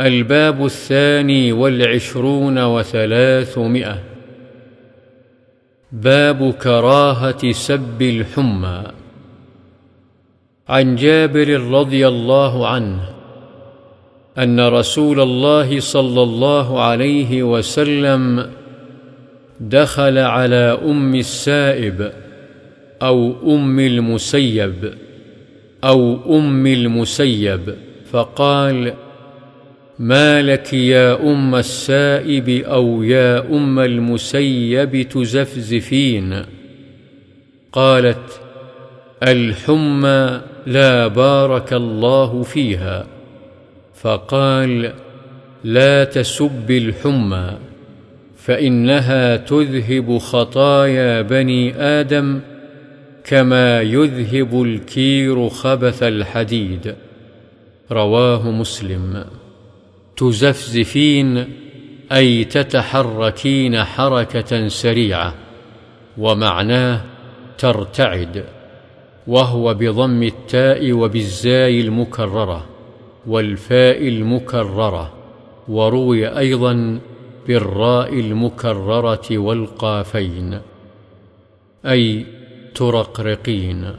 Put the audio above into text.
الباب الثاني والعشرون وثلاثمائة. باب كراهة سب الحمى. عن جابر رضي الله عنه أن رسول الله صلى الله عليه وسلم دخل على أم السائب أو أم المسيب أو أم المسيب فقال ما لك يا أم السائب أو يا أم المسيب تزفزفين؟ قالت الحمى لا بارك الله فيها. فقال لا تسب الحمى فإنها تذهب خطايا بني آدم كما يذهب الكير خبث الحديد. رواه مسلم. تزفزفين أي تتحركين حركة سريعة ومعناه ترتعد وهو بضم التاء وبالزاي المكررة والفاء المكررة وروي أيضا بالراء المكررة والقافين أي ترقرقين.